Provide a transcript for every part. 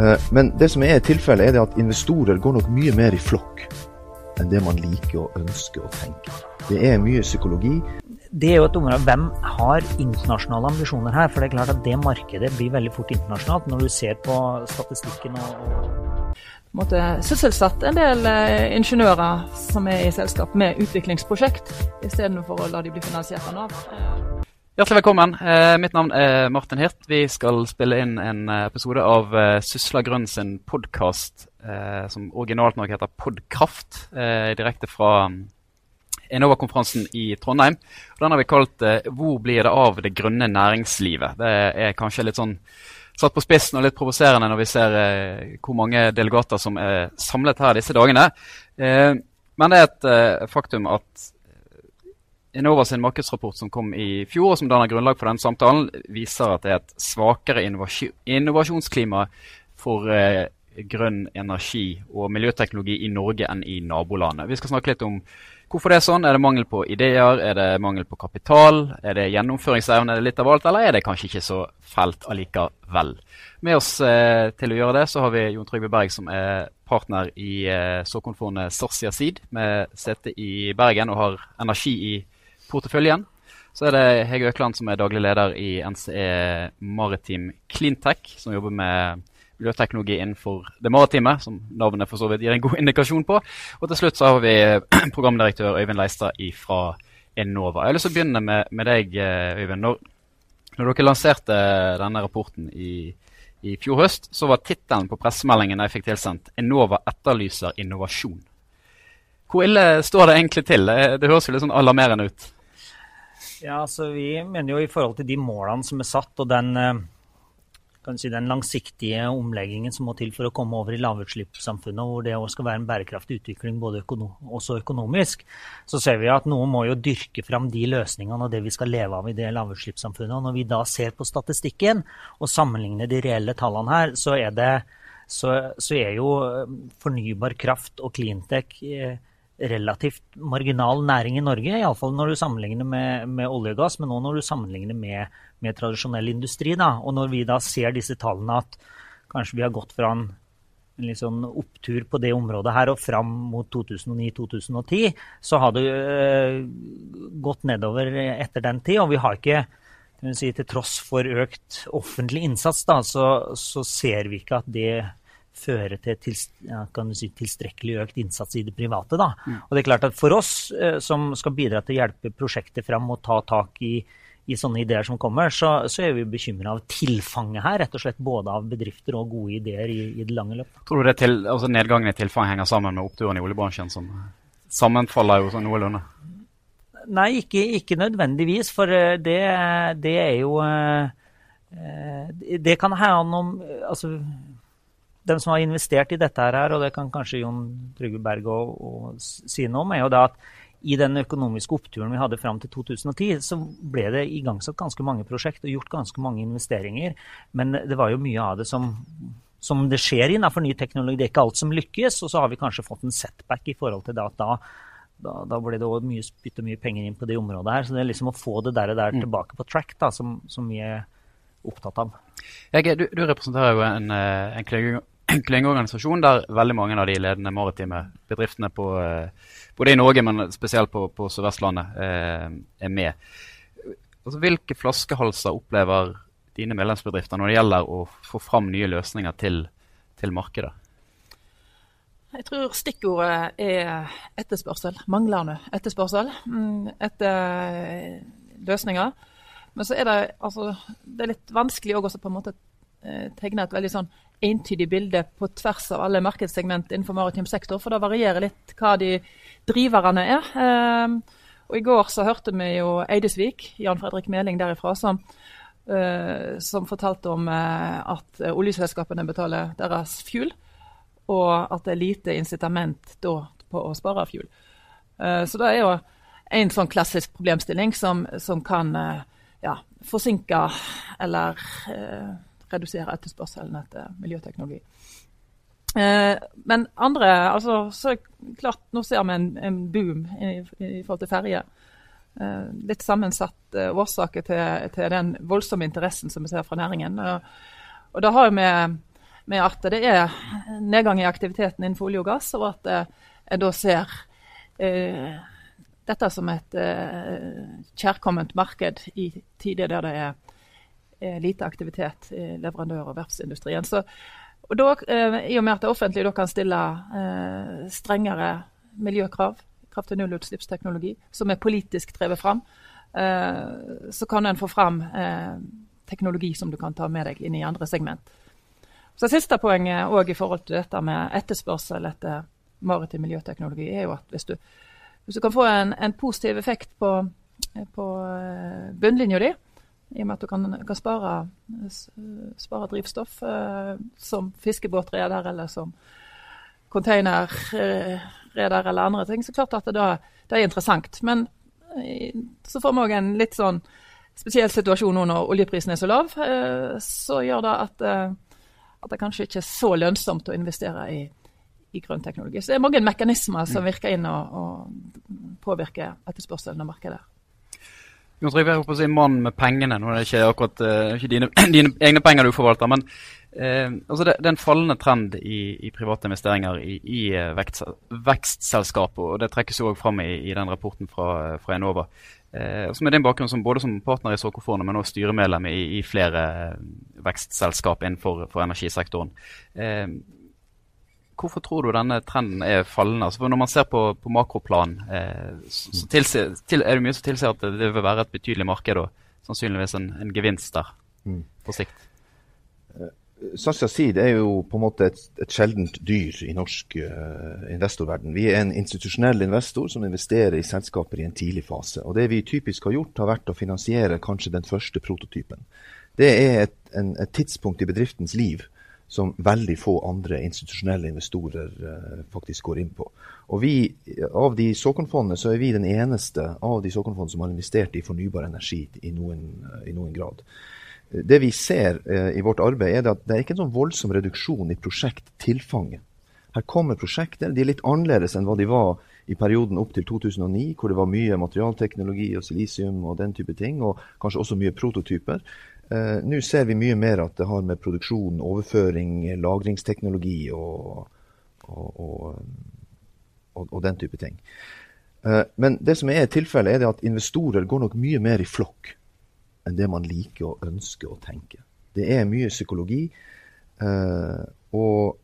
Eh, men det som er tilfellet, er det at investorer går nok mye mer i flokk enn det man liker og ønsker å tenke. Det er mye psykologi. Det er jo et område Hvem har internasjonale ambisjoner her? For det er klart at det markedet blir veldig fort internasjonalt når du ser på statistikken. og måtte sysselsatt en del eh, ingeniører som er i selskap med utviklingsprosjekt, istedenfor å la de bli finansiert av Nav. Hjertelig velkommen. Eh, mitt navn er Martin Hirt. Vi skal spille inn en eh, episode av eh, Sysla Grønn sin podkast, eh, som originalt nok heter Podkraft, eh, direkte fra mm, Enova-konferansen i Trondheim. Og den har vi kalt 'Hvor blir det av det grønne næringslivet'? Det er kanskje litt sånn satt på spissen og litt provoserende når vi ser hvor mange delegater som er samlet her disse dagene. men det er et faktum at Enova sin markedsrapport som kom i fjor, og som danner grunnlag for denne samtalen, viser at det er et svakere innovasjonsklima for eh, grønn energi og miljøteknologi i Norge enn i nabolandet. Vi skal snakke litt om hvorfor det er sånn. Er det mangel på ideer? Er det mangel på kapital? Er det gjennomføringsevne? Er det litt av alt? Eller er det kanskje ikke så felt allikevel? Med oss eh, til å gjøre det så har vi Jon Trygve Berg, som er partner i eh, såkornfondet Sarsia Seed, med sete i Bergen og har energi i porteføljen. Så er det Hege Økland som er daglig leder i NCE Maritim Cleantech, som jobber med miljøteknologi innenfor det maritime, som navnet for så vidt gir en god indikasjon på. Og til slutt så har vi programdirektør Øyvind Leistad fra Enova. Jeg har lyst til å begynne med, med deg, eh, Øyvind. Når, når, dere lanserte denne rapporten i, i fjor høst, så var tittelen på pressemeldingen jeg fikk tilsendt 'Enova etterlyser innovasjon'. Hvor ille står det egentlig til? Det høres jo litt sånn alarmerende ut. Ja, altså Vi mener jo i forhold til de målene som er satt, og den, eh, si, den langsiktige omleggingen som må til for å komme over i lavutslippssamfunnet, hvor det også skal være en bærekraftig utvikling både økono også økonomisk, så ser vi at noen må jo dyrke fram de løsningene og det vi skal leve av i det lavutslippssamfunnet. Når vi da ser på statistikken og sammenligner de reelle tallene her, så er, det, så, så er jo eh, fornybar kraft og cleantech eh, relativt marginal næring i Norge, iallfall når du sammenligner med, med, olje og gass, men òg når du sammenligner med, med tradisjonell industri. Da. Og når vi da ser disse tallene at kanskje vi har gått fra en, en liksom opptur på det området her og fram mot 2009-2010, så har det øh, gått nedover etter den tid. Og vi har ikke si, Til tross for økt offentlig innsats, da, så, så ser vi ikke at det føre til, til si, tilstrekkelig økt innsats i det private. Mm. Og det er klart at For oss eh, som skal bidra til å hjelpe prosjektet fram og ta tak i, i sånne ideer som kommer, så, så er vi bekymra av tilfanget her. rett og slett Både av bedrifter og gode ideer i, i det lange løp. Tror du det til, altså nedgangen i tilfang henger sammen med oppturen i oljebransjen, som sammenfaller jo sånn noenlunde? Nei, ikke, ikke, nødvendigvis. For eh, det, det er jo eh, eh, Det kan ha om altså, de som har investert i dette her, og det kan kanskje Jon Trygve Berg også si noe om, er jo da at i den økonomiske oppturen vi hadde fram til 2010, så ble det igangsatt ganske mange prosjekt og gjort ganske mange investeringer. Men det var jo mye av det som, som det skjer innenfor ny teknologi. Det er ikke alt som lykkes. Og så har vi kanskje fått en setback i forhold til det at da, da, da ble det òg mye spytta mye penger inn på det området her. Så det er liksom å få det der, og der mm. tilbake på track da, som, som vi er opptatt av. Jeg, du, du, representerer jo en, eh, en klyngeorganisasjon der veldig mange av de ledende maritime bedriftene på, eh, både i Norge, men spesielt på, på Sør-Vestlandet, eh, er med. Altså, hvilke flaskehalser opplever dine medlemsbedrifter når det gjelder å få fram nye løsninger til, til markedet? Jeg tror stikkordet er etterspørsel. Manglende etterspørsel mm, etter løsninger. Men så er det, altså, det er litt vanskelig eh, tegne et veldig sånn entydig bilde på tvers av alle markedssegment innenfor maritim sektor, for det varierer litt hva de driverne er. Um, og I går så hørte vi jo Eidesvik, Jan Fredrik Meling derifra, som, uh, som fortalte om uh, at oljeselskapene betaler deres fuel, og at det er lite incitament da på å spare fuel. Uh, så det er jo en sånn klassisk problemstilling som, som kan ja, forsinke eller redusere etterspørselen etter miljøteknologi. Eh, men andre altså, så klart, Nå ser vi en, en boom i, i, forhold til ferjer. Eh, litt sammensatt eh, årsaker til, til, den voldsomme interessen som vi ser fra næringen. Og, og da har vi med at det er nedgang i aktiviteten innenfor olje og gass, og at jeg da ser eh, dette som et eh, kjærkomment marked i tider der det er lite aktivitet i leverandør- og verftsindustrien. Så, og da, eh, I og med at det offentlige kan stille eh, strengere miljøkrav, krav til nullutslippsteknologi, som er politisk drevet fram, eh, så kan en få fram eh, teknologi som du kan ta med deg inn i andre segment. Så Siste poenget også i forhold til dette med etterspørsel etter maritim miljøteknologi, er jo at hvis du, hvis du kan få en, en, positiv effekt på, på eh, bunnlinja di, i og med at du kan, kan spare, spare, drivstoff eh, som fiskebåtreder eller som containerreder eller andre ting, så klart at det, da, det er interessant. Men uh, så får vi òg en litt sånn spesiell situasjon nå når oljeprisen er så lav, Eh, så gjør det at, at det kanskje ikke er så lønnsomt å investere i i grønn teknologi. Så det er mange mekanismer som mm. virker inn og, og påvirker etterspørselen og markedet. Jon Trygve, å si mannen med pengene. Nå er det ikke akkurat uh, ikke dine, dine, egne penger du forvalter. Men uh, altså det, det, er en fallende trend i, i private investeringer i, i uh, vekst, vekstselskaper. og Det trekkes jo òg fram i, i, den rapporten fra, fra Enova. Uh, som er din bakgrunn som, både som partner i såkornfondet, men også styremedlem i, i flere vekstselskap innenfor energisektoren. Hvorfor tror du denne trenden er fallende? Altså når man ser på, på makroplan, eh, så, tilsier, til, er det mye som tilsier at det vil være et betydelig marked og sannsynligvis en, en gevinst der mm. på sikt. Uh, Sascha Seed er jo på en måte et, et sjeldent dyr i norsk uh, investorverden. Vi er en institusjonell investor som investerer i selskaper i en tidlig fase. Og Det vi typisk har gjort, har vært å finansiere kanskje den første prototypen. Det er et, en, et tidspunkt i bedriftens liv som veldig få andre institusjonelle investorer uh, faktisk går inn på. Og vi, Av de såkornfondene så er vi den eneste av de såkornfondene som har investert i fornybar energi i noen, uh, i noen grad. Det vi ser uh, i vårt arbeid, er at det er ikke en sånn voldsom reduksjon i prosjekttilfanget. Her kommer prosjekter. De er litt annerledes enn hva de var i perioden opp til 2009, hvor det var mye materialteknologi og silisium og den type ting, og kanskje også mye prototyper. Uh, Nå ser vi mye mer at det har med produksjon, overføring, lagringsteknologi og, og, og, og den type ting. Eh, men det som er tilfellet, er at investorer går nok mye mer i flokk enn det man liker og ønsker å tenke. Det er mye psykologi. Uh, og,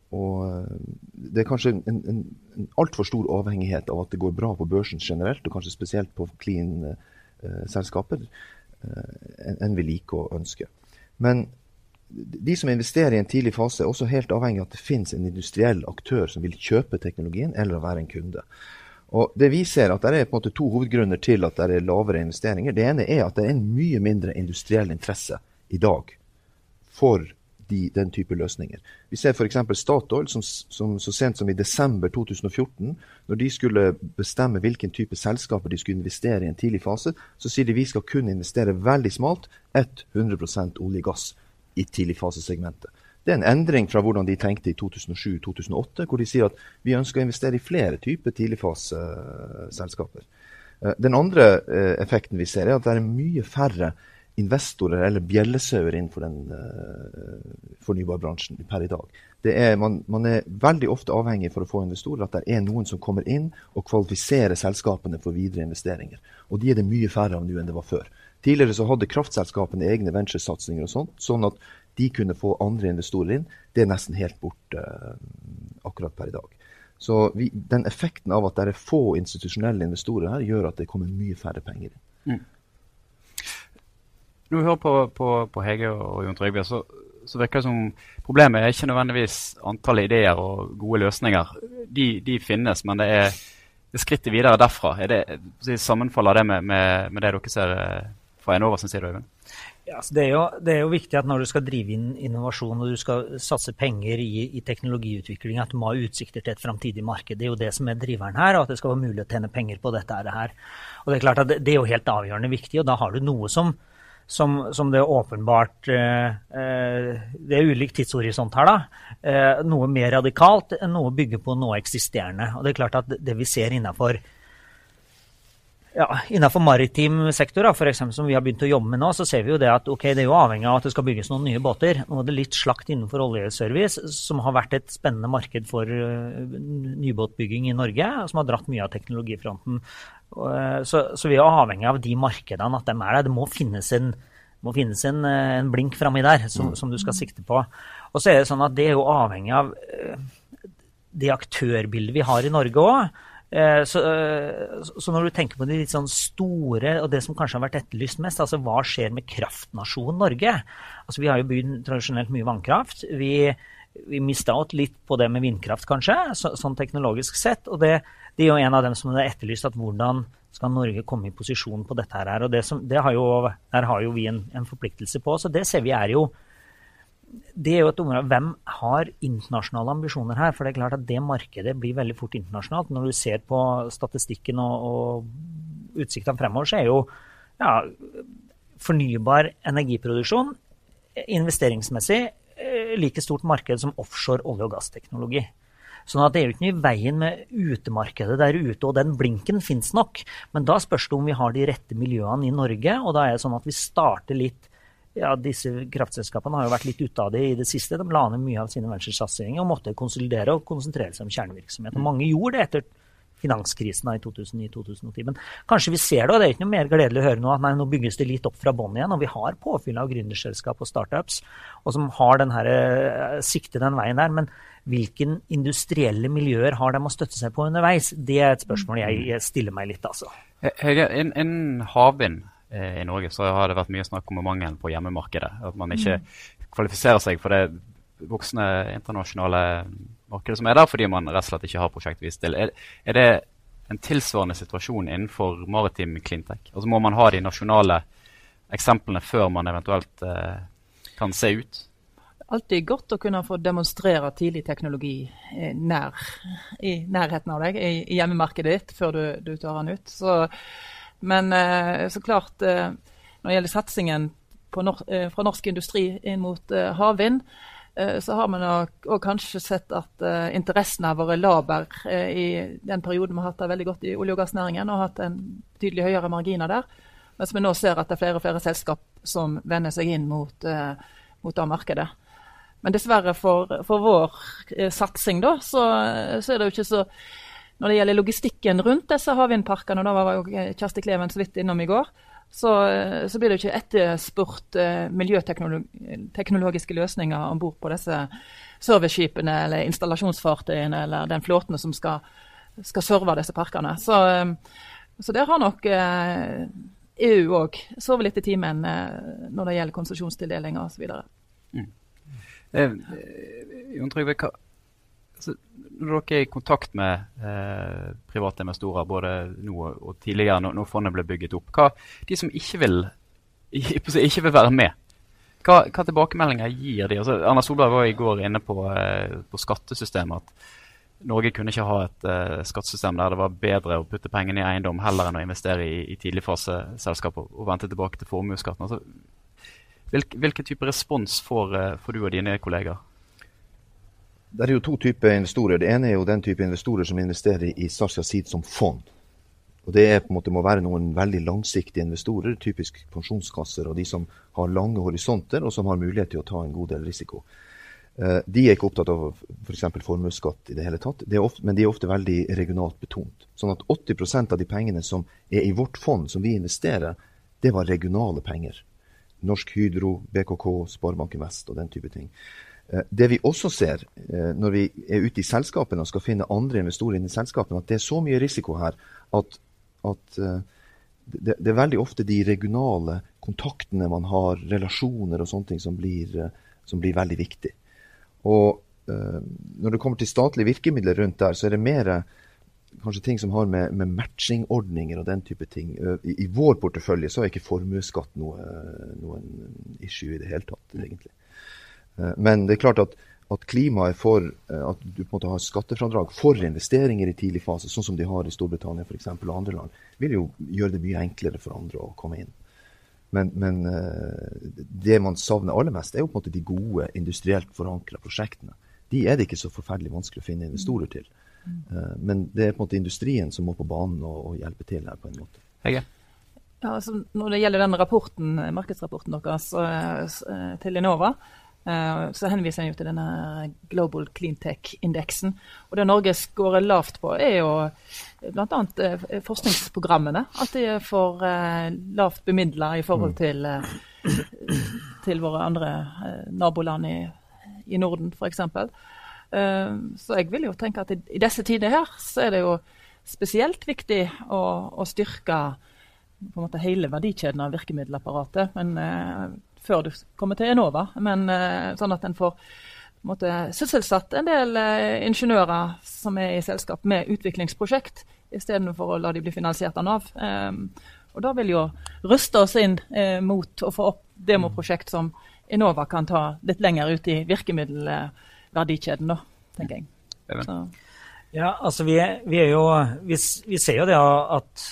det er kanskje en, en, en altfor stor avhengighet av at det går bra på børsen generelt, og kanskje spesielt på clean-selskaper. Eh, enn vi liker å ønske. Men de som investerer i en tidlig fase, er også helt avhengig av at det finnes en industriell aktør som vil kjøpe teknologien, eller være en kunde. Og det vi ser at Det er på en måte to hovedgrunner til at det er lavere investeringer. Det ene er at det er en mye mindre industriell interesse i dag for de, den type løsninger. Vi ser f.eks. Statoil, som, som, så sent som i desember 2014, når de skulle bestemme hvilken type selskaper de skulle investere i en tidlig fase, så sier de vi skal kun investere veldig smalt, 100 olje og gass i tidligfasesegmentet. Det er en endring fra hvordan de tenkte i 2007-2008, hvor de sier at vi ønsker å investere i flere typer tidligfaseselskaper. Eh, den andre eh, effekten vi ser, er at det er mye færre investorer eller bjellesauer innenfor den uh, fornybarbransjen per i dag. Er, man, man, er veldig ofte avhengig for å få investorer at det er noen som kommer inn og kvalifiserer selskapene for videre investeringer. Og de er det mye færre av nå enn det var før. Tidligere så hadde kraftselskapene egne venturesatsinger og sånt, sånn at de kunne få andre investorer inn. Det er nesten helt borte uh, akkurat per i dag. Så vi, den effekten av at det er få institusjonelle investorer her, gjør at det kommer mye færre penger inn. Mm. Når vi hører på, på, på Hege og Jon Trygve, så, så, virker det som problemet er ikke nødvendigvis antall ideer og gode løsninger. De, de finnes, men det er, skrittet videre derfra. Er det, sammenfaller det med, med, med, det dere ser eh, fra Enova sin side? Øyvind? Ja, altså det, er jo, det, er jo, viktig at når du skal drive inn innovasjon og du skal satse penger i, i teknologiutvikling, at du må ha utsikter til et framtidig marked. Det er jo det som er driveren her, og at det skal være mulig å tjene penger på dette her. Og Det er klart at det er jo helt avgjørende viktig, og da har du noe som som, som, det åpenbart eh, eh, Det er ulik tidshorisont her, da. Eh, noe mer radikalt enn noe bygger på noe eksisterende. Og det er klart at det vi ser innafor Ja, Innenfor maritim sektor, da, for eksempel, som vi har begynt å jobbe med nå, så ser vi jo det at okay, det er jo avhengig av at det skal bygges noen nye båter. Nå er det litt slakt innenfor oljeservice, som har vært et spennende marked for uh, nybåtbygging i Norge, som har dratt mye av teknologifronten. Uh, så, så, vi er avhengig av de markedene, at de er der. Det må finnes en, må finnes en, uh, en blink framme der som, som, du skal sikte på. Og så er det sånn at det er jo avhengig av det aktørbildet vi har i Norge òg. Eh, så, eh, så, når du tenker på de litt sånn store, og det som kanskje har vært etterlyst mest, altså hva skjer med kraftnasjonen Norge? Altså Vi har jo bygd tradisjonelt mye vannkraft. Vi, vi mista ut litt på det med vindkraft, kanskje, så, sånn teknologisk sett. Og det, det, er jo en av dem som er etterlyst, at hvordan skal Norge komme i posisjon på dette her? Og det som, det har jo, der har jo vi en, en forpliktelse på. Så det ser vi er jo det er jo et område, Hvem har internasjonale ambisjoner her? For det er klart at det markedet blir veldig fort internasjonalt. Når du ser på statistikken og, og utsiktene fremover, så er jo ja, fornybar energiproduksjon investeringsmessig like stort marked som offshore olje- og gassteknologi. Sånn at det er jo ikke noe i veien med utemarkedet der ute, og den blinken fins nok. Men da spørs det om vi har de rette miljøene i Norge, og da er det sånn at vi starter litt ja, disse kraftselskapene har jo vært litt ute av det i det siste. De la ned mye av sine venturesatsinger og måtte konsolidere og konsentrere seg om kjernevirksomhet. Og mange gjorde det etter finanskrisen i 2009-2010. Men kanskje vi ser det, og det er ikke noe mer gledelig å høre nå at nei, nå bygges det litt opp fra bånn igjen. Og vi har påfyll av gründerselskap og startups og som har den her, eh, sikte den veien der. Men hvilke industrielle miljøer har de å støtte seg på underveis? Det er et spørsmål jeg stiller meg litt, altså. Hege, innen havvind Eh, i Norge så har det vært mye snakk om mangelen på hjemmemarkedet. At man ikke mm. kvalifiserer seg for det voksne internasjonale markedet som er der, fordi man rett og slett ikke har prosjektvis til. Er, er, det en tilsvarende situasjon innenfor maritim cleantech? Altså Må man ha de nasjonale eksemplene før man eventuelt eh, kan se ut? alltid godt å kunne få demonstrere tidlig teknologi eh, nær, i nærheten av deg, i, i hjemmemarkedet ditt, før du, du tar den ut. Så men eh, så klart, eh, når det gjelder satsingen nor eh, fra norsk industri inn mot havvind, så har man òg kanskje sett at interessen har vært laber i den perioden vi har hatt det veldig godt i olje- og gassnæringen og hatt en tydelig høyere marginer der. Mens vi nå ser at det er flere og flere selskap som vender seg inn mot, mot det markedet. Men dessverre for, for vår satsing, da, så, så, er det jo ikke så når det gjelder logistikken rundt disse havvindparkene, og da var jo Kjersti Kleven så vidt innom i går, så, så blir det ikke etterspurt eh, miljøteknologiske løsninger om bord på disse serviceskipene eller installasjonsfartøyene eller den flåten som skal, skal serve disse parkene. Så, um, så der har nok eh, EU òg sovet litt i timen eh, når det gjelder konsesjonstildelinger osv. Mm. Eh, Jon Trygve, hva så når dere er i kontakt med eh, private investorer, både nå og tidligere, når, når, fondet ble bygget opp, hva, de som ikke vil, ikke vil være med, hva, hva tilbakemeldinger gir de? Altså, Erna Solberg var i går inne på, eh, på skattesystemet. at Norge kunne ikke ha et uh, skattesystem der det var bedre å putte pengene i eiendom heller enn å investere i, i tidligfaseselskap og, og vente tilbake til formuesskatten. Altså, hvilken hvilke type respons får, uh, får du og dine kollegaer? Det er jo to typer investorer. Det ene er jo den type investorer som investerer i Sarsia Seed som fond. Og Det er, på en måte, må være noen veldig langsiktige investorer, typisk pensjonskasser og de som har lange horisonter og som har mulighet til å ta en god del risiko. Uh, de er ikke opptatt av f.eks. For formuesskatt i det hele tatt, det ofte, men de er ofte veldig regionalt betont. Sånn at 80% av de pengene som er i vårt fond, som vi investerer, det var regionale penger. Norsk Hydro, BKK, Sparebanken Vest og den type ting. Eh, det vi også ser eh, når vi er ute i selskapene og skal finne andre investorer inn i selskapene, at det er så mye risiko her at, at eh, det, det, er veldig ofte de regionale kontaktene man har, relasjoner og sånne ting, som blir, som blir veldig viktig. Og når det kommer til statlige virkemidler rundt der, så er det mer kanskje ting som har med, med matchingordninger og den type ting. I, I, vår portefølje så er ikke formuesskatt noe, noen issue i det hele tatt, egentlig. Eh, men det er klart at, at klimaet for eh, at du på en måte har skattefradrag for investeringer i tidlig fase, sånn som de har i Storbritannia for eksempel, og andre land, vil jo gjøre det mye enklere for andre å komme inn. Men, men eh, det man savner aller mest, er jo på en måte de gode, industrielt forankra prosjektene. De er det ikke så forferdelig vanskelig å finne investorer til. Men det er på en måte industrien som må på banen og, og hjelpe til her på en måte. Hege? Ja, altså, når det gjelder den rapporten, markedsrapporten deres til Enova, så henviser en jo til denne Global Cleantech-indeksen. Og Det Norge scorer lavt på, er jo bl.a. forskningsprogrammene. At de er for lavt bemidla i forhold mm. til, til våre andre naboland i, i Norden, f.eks. Så jeg vil jo tenke at i, disse tider her, så er det jo spesielt viktig å, å styrke på en måte hele verdikjeden av virkemiddelapparatet. Men, før du kommer til Enova. Men uh, sånn at en får måte, sysselsatt en del uh, ingeniører som er i selskap med utviklingsprosjekt, istedenfor å la de bli finansiert av Nav. Um, og da vil jo ruste oss inn mot å få opp demoprosjekt som Enova kan ta litt lenger ut i virkemiddelverdikjeden, da, tenker jeg. Så. Ja, altså vi, vi, er jo vi, vi, ser jo det at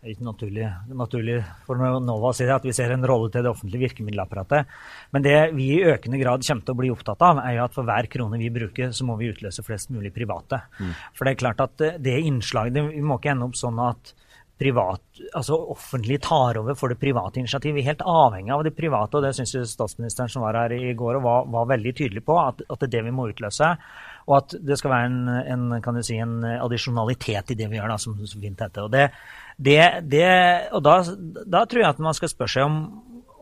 Det er ikke naturlig, naturlig for Nova å si det, at vi ser en rolle til det offentlige virkemiddelapparatet. Men det vi i økende grad kommer til å bli opptatt av, er jo at for hver krone vi bruker, så må vi utløse flest mulig private. Mm. For det er klart at det innslaget Vi må ikke ende opp sånn at privat, altså offentlig tar over for det private initiativet. Vi er helt avhengig av det private, og det syns statsministeren som var her i går var, var veldig tydelig på, at, at, det er det vi må utløse. Og at det skal være en, en kan du si, en addisjonalitet i det vi gjør, da, som, så fint heter. Og, det, det, det, og da, da, tror jeg at man skal spørre seg om,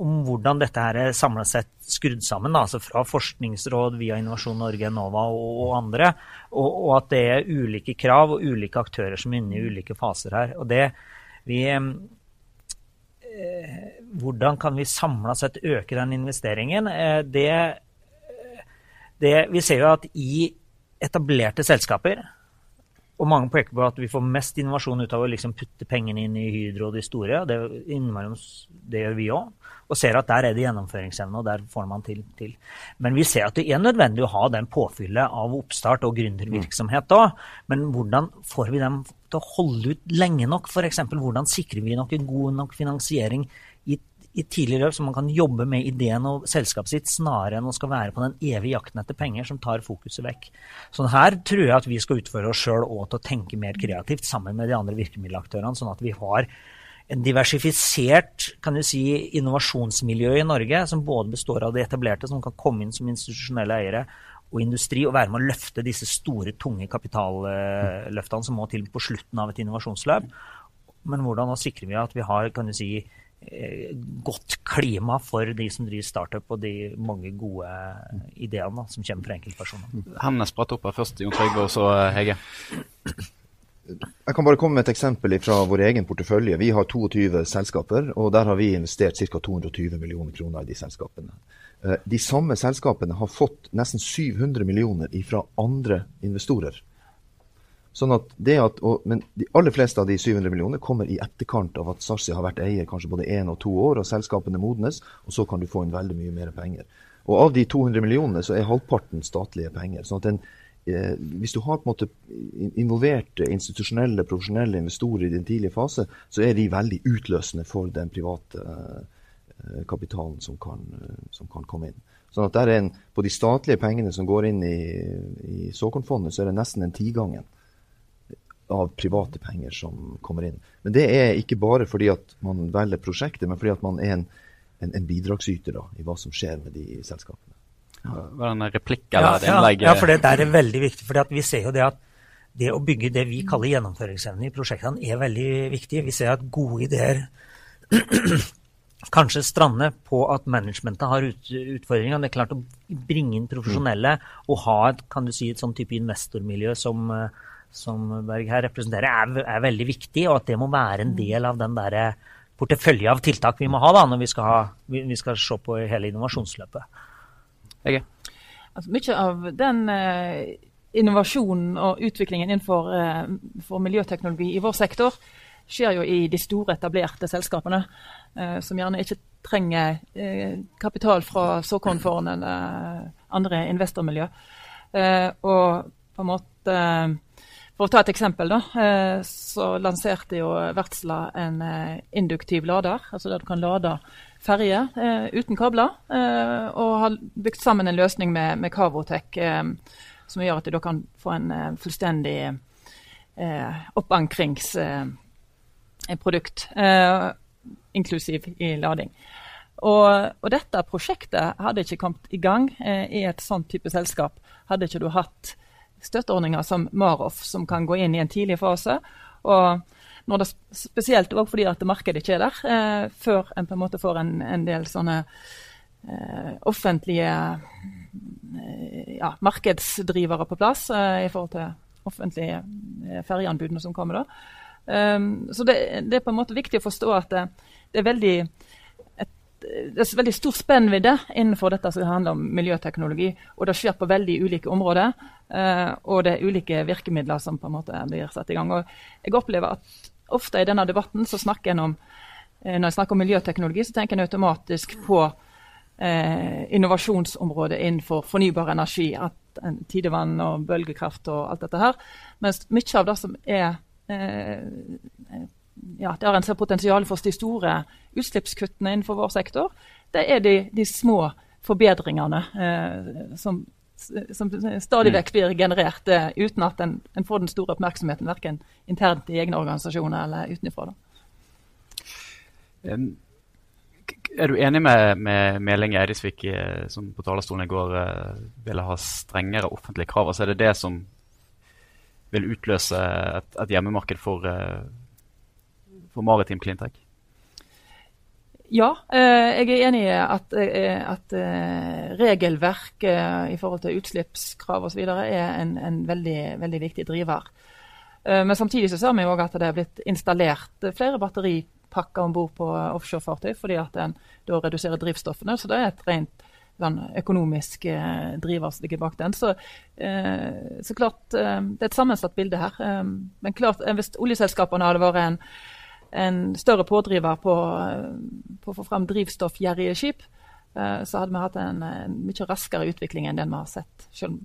om hvordan dette her er samla sett skrudd sammen. Da, altså fra Forskningsråd via Innovasjon Norge, Enova og, og andre. Og, og, at det er ulike krav og ulike aktører som er inne i ulike faser her. Og det, vi, eh, hvordan kan vi samla sett øke den investeringen? Eh, det, det, vi ser jo at i etablerte selskaper og mange peker på at vi får mest innovasjon ut av å liksom putte pengene inn i Hydro og de store. Det, det gjør vi òg. Og ser at der er det gjennomføringsevne, og der får man til, til. Men vi ser at det er nødvendig å ha den påfyllet av oppstart og gründervirksomhet òg. Men hvordan får vi dem til å holde ut lenge nok? F.eks. hvordan sikrer vi nok god nok finansiering i tidlig løp, så man kan jobbe med ideen og selskapet sitt snarere enn å skal være på den evige jakten etter penger som tar fokuset vekk. Så her tror jeg at vi skal utføre oss sjøl òg til å tenke mer kreativt sammen med de andre virkemiddelaktørene, sånn at vi har en diversifisert kan du si, innovasjonsmiljø i Norge, som både består av de etablerte, som kan komme inn som institusjonelle eiere, og industri, og være med å løfte disse store, tunge kapitalløftene som må til på slutten av et innovasjonsløp. Men hvordan sikrer vi at vi har kan du si, godt klima for de som driver startup, og de mange gode ideene som kommer fra enkeltpersoner. Hendene spratt opp her først, Jon Trygve, og så eh, Hege. Jeg kan bare komme med et eksempel fra vår egen portefølje. Vi har 22 selskaper, og der har vi investert ca. 220 millioner kroner i de selskapene. Eh, de samme selskapene har fått nesten 700 millioner fra andre investorer. Sånn at det at, og, men de aller fleste av de 700 millionene kommer i etterkant av at Sarsi har vært eier kanskje både én og to år, og selskapene modnes, og så kan du få inn veldig mye mer penger. Og av de 200 millionene så er halvparten statlige penger. sånn at den, eh, Hvis du har på en måte involverte institusjonelle, profesjonelle investorer i den tidlige fase, så er de veldig utløsende for den private eh, kapitalen som kan, som kan komme inn. Sånn at der er en, På de statlige pengene som går inn i, i såkornfondet, så er det nesten en tigangen av private penger som kommer inn. Men det er ikke bare fordi at man velger prosjektet, men fordi at man er en, en, en bidragsyter da, i hva som skjer med de selskapene. Ja. En replikk eller ja, innlegg? Ja, for det der er veldig viktig. for Vi ser jo det at det å bygge det vi kaller gjennomføringsevne i prosjektene, er veldig viktig. Vi ser at gode ideer kanskje strander på at managementet har ut, utfordringer. Det er klart å bringe inn profesjonelle og ha et, kan du si, et sånn type investormiljø som uh, som Berg her representerer, er, er, veldig viktig, og at det må være en del av den der portefølje av tiltak vi må ha da, når vi skal, ha, vi, vi skal se på hele innovasjonsløpet. Okay. Altså, mye av den eh, innovasjonen og utviklingen innenfor eh, miljøteknologi i vår sektor skjer jo i de store, etablerte selskapene, eh, som gjerne ikke trenger eh, kapital fra såkornfondet eller andre investormiljø. Eh, og på en måte for å ta et eksempel, da, eh, så lanserte jo Vertsla en eh, induktiv lader. altså Der du kan lade ferjer eh, uten kabler. Og har bygd sammen en løsning med, med Cavotec som gjør at da kan få en fullstendig oppankringsprodukt, inklusiv i lading. Og, og, dette prosjektet hadde ikke kommet i gang i et sånt type selskap, hadde ikke du hatt støtteordninger som Maroff, som kan gå inn i en tidlig fase. og når det Spesielt også fordi at markedet ikke er der, eh, før en på en måte får en, en del sånne eh, offentlige eh, ja, markedsdrivere på plass eh, i forhold til offentlige eh, ferjeanbudene som kommer da. Um, så det, det, er på en måte viktig å forstå at det, det er veldig det er veldig stor spennvidde innenfor dette som handler om miljøteknologi. Og det skjer på veldig ulike områder. Uh, og det er ulike virkemidler som på en måte blir satt i gang. Og jeg opplever at ofte i denne debatten så snakker en om uh, når jeg snakker om miljøteknologi, så tenker en automatisk på eh, innovasjonsområdet innenfor fornybar energi. at Tidevann og bølgekraft og alt dette her. Mens mye av det som er ja, der en ser potensial for de store utslippskuttene innenfor vår sektor, det er de, de små forbedringene eh, som, som, stadig vekk blir generert eh, uten at en, en, får den store oppmerksomheten verken internt i egne organisasjoner eller utenfra. Um, er du enig med, med Meling Eidesvik, eh, som på talerstolen i går uh, ville ha strengere offentlige krav? Altså er det det som vil utløse et, et hjemmemarked for, uh, for maritim cleantech? Ja, eh, jeg er enig i at, eh, at eh, regelverk i forhold til utslippskrav osv. er en, en veldig, veldig, viktig driver. Men samtidig så ser vi òg at det er blitt installert flere batteripakker om bord på offshorefartøy, fordi at en da reduserer drivstoffene. Så det er et rent sånn, økonomisk driver som ligger bak den. Så, så klart, det er et sammensatt bilde her. Men klart, hvis oljeselskapene hadde vært en en større pådriver på, på å få fram drivstoffgjerrige skip, eh, så hadde vi hatt en, en, mye raskere utvikling enn den vi har sett. Selv om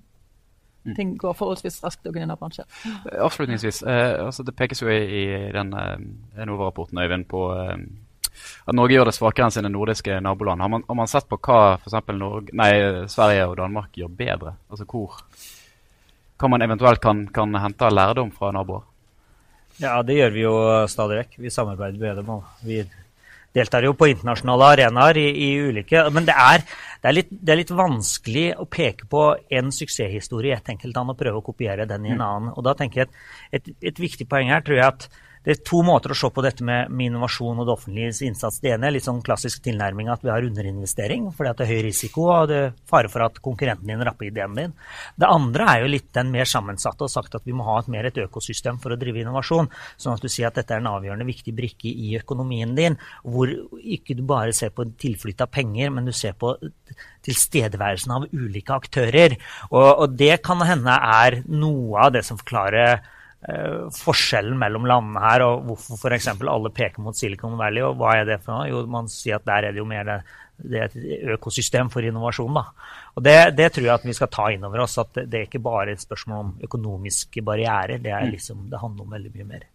mm. ting går forholdsvis raskt i denne bransjen. Avslutningsvis, eh, altså det pekes jo i, i den eh, Enova-rapporten Øyvind, på eh, at Norge gjør det svakere enn sine nordiske naboland. Har man, har man sett på hva f.eks. Sverige og Danmark gjør bedre? Altså hvor, hva man eventuelt kan, kan hente lærdom fra naboer? Ja, det gjør vi jo stadig vekk. Vi samarbeider med dem. og vi deltar jo på internasjonale arenaer i, i ulike Men det er, det, er litt, det er, litt, vanskelig å peke på en suksesshistorie i et enkelt land og prøve å kopiere den i en mm. annen. Og da tenker jeg et, et, et viktig poeng her tror jeg at det er to måter å se på dette med, med innovasjon og det offentliges innsats. Det ene er litt sånn klassisk tilnærming at vi har underinvestering fordi det er høy risiko og det er fare for at konkurrenten din rapper ideen din. Det andre er jo litt den mer sammensatte og sagt at vi må ha et mer et økosystem for å drive innovasjon. Sånn at du sier at dette er en avgjørende viktig brikke i økonomien din, hvor ikke du bare ser på tilflytt av penger, men du ser på tilstedeværelsen av ulike aktører. Og, og det kan hende er noe av det som forklarer Eh, forskjellen mellom landene her, og hvorfor f.eks. alle peker mot Silicon Valley. og Hva er det for noe? Jo, man sier at der er det jo mer det, det er et økosystem for innovasjon. da. Og det, det, tror jeg at vi skal ta inn over oss. At det, er ikke bare et spørsmål om økonomiske barrierer. Det, er mm. liksom, det handler om veldig mye mer.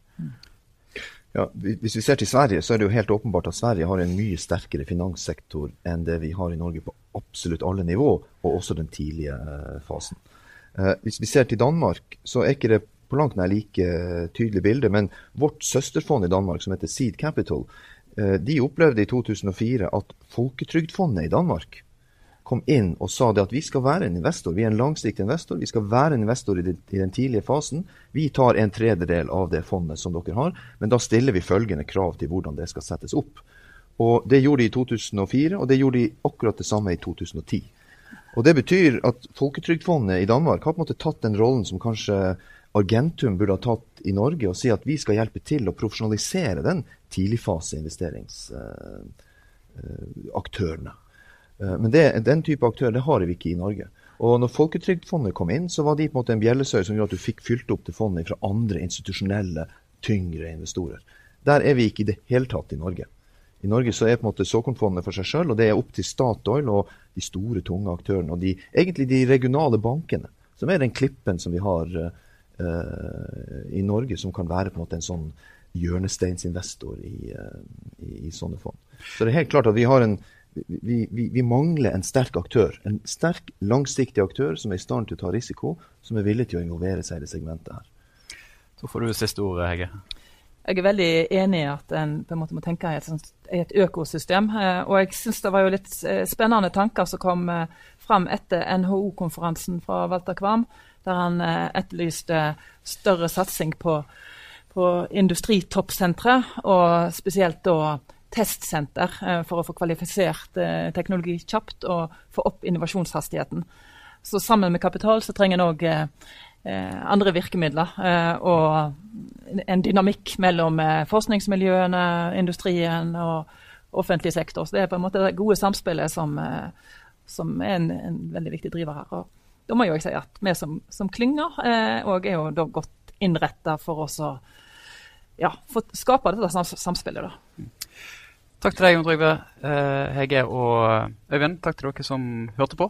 Ja, hvis vi ser til Sverige, så er det jo helt åpenbart at Sverige har en mye sterkere finanssektor enn det vi har i Norge på absolutt alle nivå, og også den tidlige eh, fasen. Eh, hvis vi ser til Danmark, så er ikke det på langt nær like tydelig bilde. Men vårt søsterfond i Danmark, som heter Seed Capital, eh, de opplevde i 2004 at Folketrygdfondet i Danmark kom inn og sa det at vi skal være en investor. Vi er en langsiktig investor. Vi skal være en investor i, den, i den tidlige fasen. Vi tar en tredjedel av det fondet som dere har, men da stiller vi følgende krav til hvordan det skal settes opp. Og Det gjorde de i 2004, og det gjorde de akkurat det samme i 2010. Og Det betyr at Folketrygdfondet i Danmark har på en måte tatt den rollen som kanskje Argentum burde ha tatt i Norge og si at vi skal hjelpe til å profesjonalisere den tidligfaseinvesteringsaktørene. Uh, Men det, den type aktører det har vi ikke i Norge. Og når Folketrygdfondet kom inn, så var de på en måte en bjellesøy som gjorde at du fikk fylt opp til fondet fra andre institusjonelle, tyngre investorer. Der er vi ikke i det hele tatt i Norge. I Norge så er på en måte såkornfondet for seg sjøl, og det er opp til Statoil og de store, tunge aktørene. Og de, egentlig de regionale bankene, som er den klippen som vi har uh, i Norge som kan være på en måte en sånn hjørnesteinsinvestor i, uh, i, i, sånne fond. Så det er helt klart at vi har en vi, vi, vi, mangler en sterk aktør. En sterk, langsiktig aktør som er i stand til å ta risiko, som er villig til å involvere seg i det segmentet her. Så får du siste ordet, Hege. jeg er veldig enig i at en på en måte må tenke i et, sånt, i et økosystem. Eh, og jeg syns det var jo litt eh, spennende tanker som kom frem fram etter NHO-konferansen fra Walter Kvam, der han eh, etterlyste større satsing på, på industritoppsentre, og spesielt da testsenter eh, for å få kvalifisert eh, teknologi kjapt og få opp innovasjonshastigheten. Så sammen med kapital så trenger en òg andre virkemidler. Og en dynamikk mellom forskningsmiljøene, industrien og offentlig sektor. Så det er på en måte det gode samspillet som, som er en, en, veldig viktig driver her. Og da må jeg jo si at vi som, som klynger og er jo da godt innretta for å ja, skape dette samspillet. da. Takk til deg, Jon Trygve, Hege og Øyvind. Takk til dere som hørte på.